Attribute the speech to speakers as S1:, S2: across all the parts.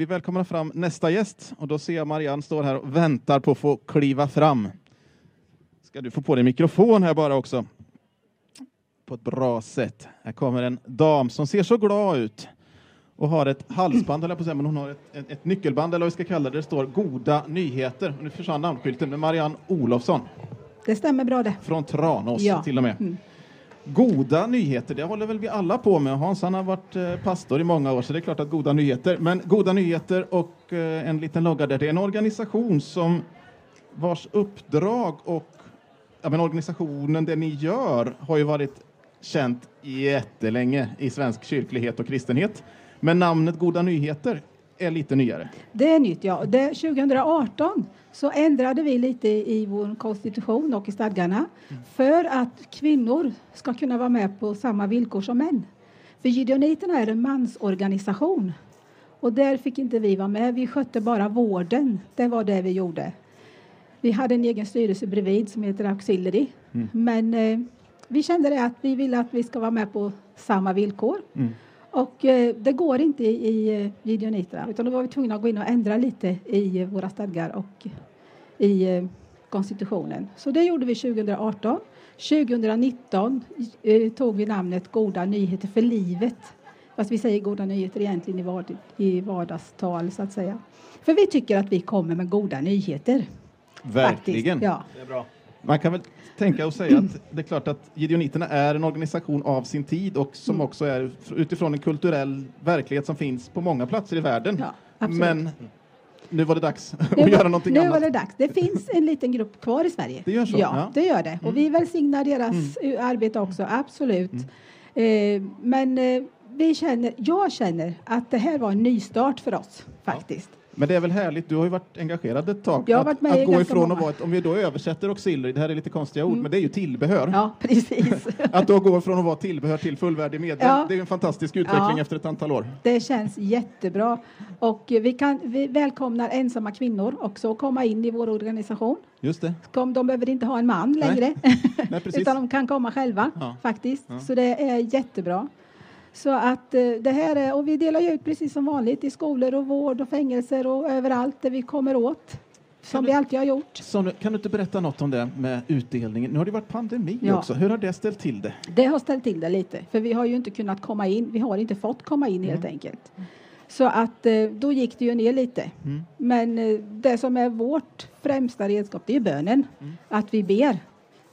S1: Vi välkomnar fram nästa gäst och då ser jag Marianne står här och väntar på att få kliva fram. Ska du få på dig mikrofon här bara också? På ett bra sätt. Här kommer en dam som ser så glad ut och har ett halsband, eller på säga, men hon har ett, ett, ett, nyckelband eller vad vi ska kalla det. Det står Goda nyheter. Och nu försvann namnskylten med Marianne Olofsson.
S2: Det stämmer bra det.
S1: Från Tranås ja. till och med. Mm. Goda nyheter, det håller väl vi alla på med. Hans han har varit eh, pastor i många år, så det är klart att goda nyheter. Men goda nyheter och eh, en liten logga där. Det är en organisation som vars uppdrag och ja, men organisationen, det ni gör, har ju varit känt jättelänge i svensk kyrklighet och kristenhet. Men namnet Goda nyheter är lite nyare.
S2: Det är nytt, ja. Det, 2018 så ändrade vi lite i vår konstitution och i stadgarna mm. för att kvinnor ska kunna vara med på samma villkor som män. För Gideoniterna är en mansorganisation och där fick inte vi vara med. Vi skötte bara vården. Det var det vi gjorde. Vi hade en egen styrelse bredvid som heter Auxiliary. Mm. Men eh, vi kände att vi ville att vi ska vara med på samma villkor. Mm. Och eh, det går inte i, i Gideoniterna utan då var vi tvungna att gå in och ändra lite i våra stadgar och i eh, konstitutionen. Så det gjorde vi 2018. 2019 eh, tog vi namnet Goda nyheter för livet. Fast vi säger goda nyheter egentligen i, vard, i vardagstal så att säga. För vi tycker att vi kommer med goda nyheter.
S1: Verkligen. Ja. Det är bra. Man kan väl tänka och säga att det är klart att Gideoniterna är en organisation av sin tid och som mm. också är utifrån en kulturell verklighet som finns på många platser i världen. Ja, Men nu var det dags nu att göra någonting
S2: nu
S1: annat.
S2: Var det dags. Det finns en liten grupp kvar i Sverige.
S1: Det gör så?
S2: Ja, ja. det gör det. Och vi mm. välsignar deras mm. arbete också, absolut. Mm. Eh, men eh, vi känner, jag känner att det här var en nystart för oss faktiskt.
S1: Men det är väl härligt, du har ju varit engagerad ett tag.
S2: Jag har varit med
S1: att, att gå ifrån att vara ett, om vi då översätter auxiliary, det här är lite konstiga ord, mm. men det är ju tillbehör.
S2: Ja, precis.
S1: att då gå från att vara tillbehör till fullvärdig medlem, ja. det är en fantastisk utveckling ja. efter ett antal år.
S2: Det känns jättebra. Och vi, kan, vi välkomnar ensamma kvinnor också att komma in i vår organisation.
S1: Just det.
S2: De behöver inte ha en man längre, Nej. Nej, utan de kan komma själva ja. faktiskt. Så det är jättebra. Så att eh, det här är, och vi delar ut precis som vanligt i skolor och vård och fängelser och överallt där vi kommer åt. Som du, vi alltid har gjort.
S1: Så, kan du inte berätta något om det med utdelningen? Nu har det varit pandemi ja. också. Hur har det ställt till det?
S2: Det har ställt till det lite, för vi har ju inte kunnat komma in. Vi har inte fått komma in mm. helt enkelt. Så att eh, då gick det ju ner lite. Mm. Men eh, det som är vårt främsta redskap, det är bönen. Mm. Att vi ber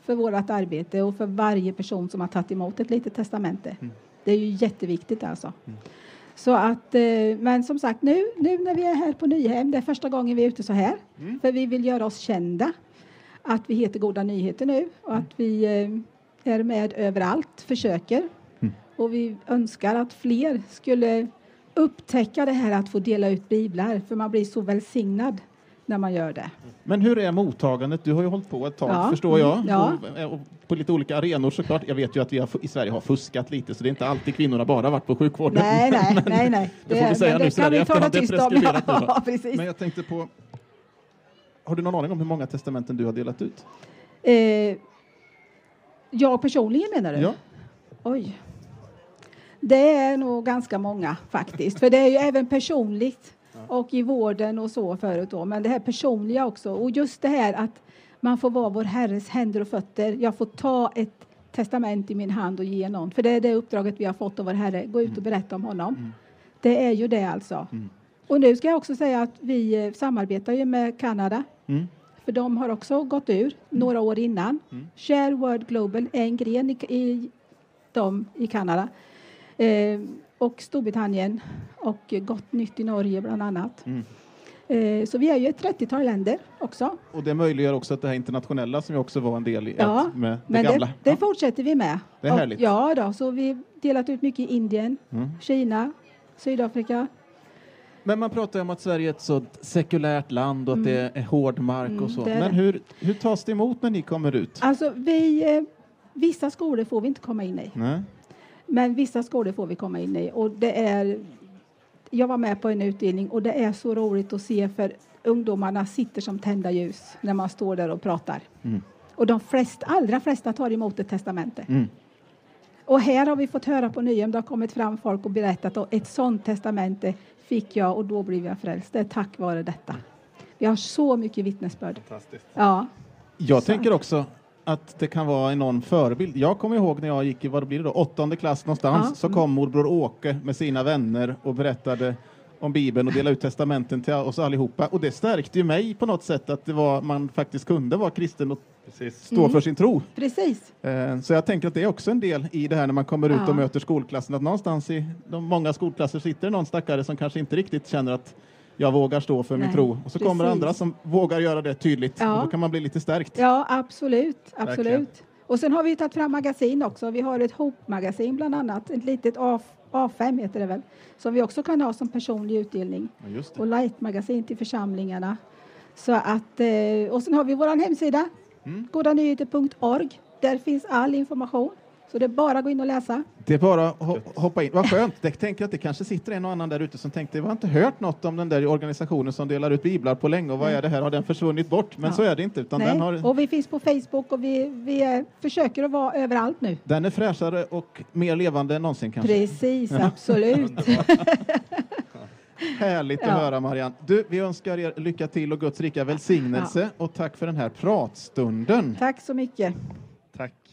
S2: för vårt arbete och för varje person som har tagit emot ett litet testamente. Det är ju jätteviktigt alltså. Mm. Så att, eh, men som sagt, nu, nu när vi är här på Nyhem, det är första gången vi är ute så här, mm. för vi vill göra oss kända. Att vi heter Goda Nyheter nu och att vi eh, är med överallt, försöker. Mm. Och vi önskar att fler skulle upptäcka det här att få dela ut biblar, för man blir så välsignad när man gör det.
S1: Men hur är mottagandet? Du har ju hållit på ett tag, ja. förstår jag, mm, ja. och, och på lite olika arenor såklart. Jag vet ju att vi har, i Sverige har fuskat lite, så det är inte alltid kvinnorna bara varit på sjukvården.
S2: Nej, nej, nej, nej.
S1: Det, får vi säga nu i efterhand, det är preskriberat ja, precis. Men jag tänkte på, har du någon aning om hur många testamenten du har delat ut?
S2: Eh, jag personligen menar du?
S1: Ja.
S2: Oj. Det är nog ganska många faktiskt, för det är ju även personligt och i vården och så förut då. Men det här personliga också. Och just det här att man får vara vår Herres händer och fötter. Jag får ta ett testament i min hand och ge någon. För det är det uppdraget vi har fått av vår Herre. Gå ut och mm. berätta om honom. Mm. Det är ju det alltså. Mm. Och nu ska jag också säga att vi eh, samarbetar ju med Kanada. Mm. För de har också gått ur mm. några år innan. Mm. Share World Global är en gren i, i, dem i Kanada. Eh, och Storbritannien och Gott Nytt i Norge bland annat. Mm. Eh, så vi är ju ett 30-tal länder också.
S1: Och det möjliggör också att det här internationella som ju också var en del i ja, med det
S2: men
S1: gamla.
S2: Det, det ja. fortsätter vi med.
S1: Det är och, härligt.
S2: Ja, då, så vi delat ut mycket i Indien, mm. Kina, Sydafrika.
S1: Men man pratar om att Sverige är ett så sekulärt land och mm. att det är hård mark mm, och så. Men hur, hur tas det emot när ni kommer ut?
S2: Alltså, vi, eh, vissa skolor får vi inte komma in i.
S1: Nej.
S2: Men vissa skolor får vi komma in i och det är jag var med på en utdelning och det är så roligt att se för ungdomarna sitter som tända ljus när man står där och pratar. Mm. Och de flest, allra flesta tar emot ett testamente. Mm. Och här har vi fått höra på Nyhem, det har kommit fram folk och berättat att ett sånt testamente fick jag och då blev jag frälst. Det är tack vare detta. Vi har så mycket vittnesbörd. Ja.
S1: Jag
S2: Så.
S1: tänker också att det kan vara någon förebild. Jag kommer ihåg när jag gick i vad blir det då, åttonde klass någonstans
S2: Ja.
S1: så kom morbror Åke med sina vänner och berättade om Bibeln och delade ut testamenten till oss allihopa. Och det stärkte ju mig på något sätt att det var, man faktiskt kunde vara kristen och stå
S2: Mm.
S1: för sin tro.
S2: Precis.
S1: Eh, Så jag tänker att det är också en del i det här när man kommer ut
S2: Ja.
S1: och möter skolklassen, att någonstans i de många skolklasser sitter någon stackare som kanske inte riktigt känner att jag vågar stå för min
S2: Nej,
S1: tro. Och så kommer
S2: precis.
S1: andra som vågar göra det tydligt.
S2: Ja.
S1: Och då kan man bli lite stärkt.
S2: Ja, absolut. absolut.
S1: Verkligen.
S2: Och sen har vi tagit fram magasin också. Vi har ett Hope-magasin bland annat, ett litet A, A5 heter det väl, som vi också kan ha som personlig utdelning.
S1: Ja.
S2: Och light-magasin till församlingarna. Så att, eh, och sen har vi vår hemsida,
S1: Mm.
S2: godanyheter.org. Där finns all information. Så det är bara att gå in och läsa.
S1: Det är bara att ho- hoppa in. Vad skönt. Jag tänker att det kanske sitter en och annan där ute som tänkte, vi har inte hört något om den där organisationen som delar ut biblar på länge och vad är det här? Har den försvunnit bort? Men
S2: Ja.
S1: så är det inte, utan
S2: Nej.
S1: den, har,
S2: Och vi finns på Facebook och vi, vi försöker att vara överallt nu.
S1: den är fräschare och mer levande än någonsin kanske.
S2: Precis, absolut.
S1: Härligt att
S2: Ja.
S1: höra Marianne. Du, vi önskar er lycka till och Guds rika välsignelse och tack för den här pratstunden.
S2: Tack så mycket.
S1: Tack.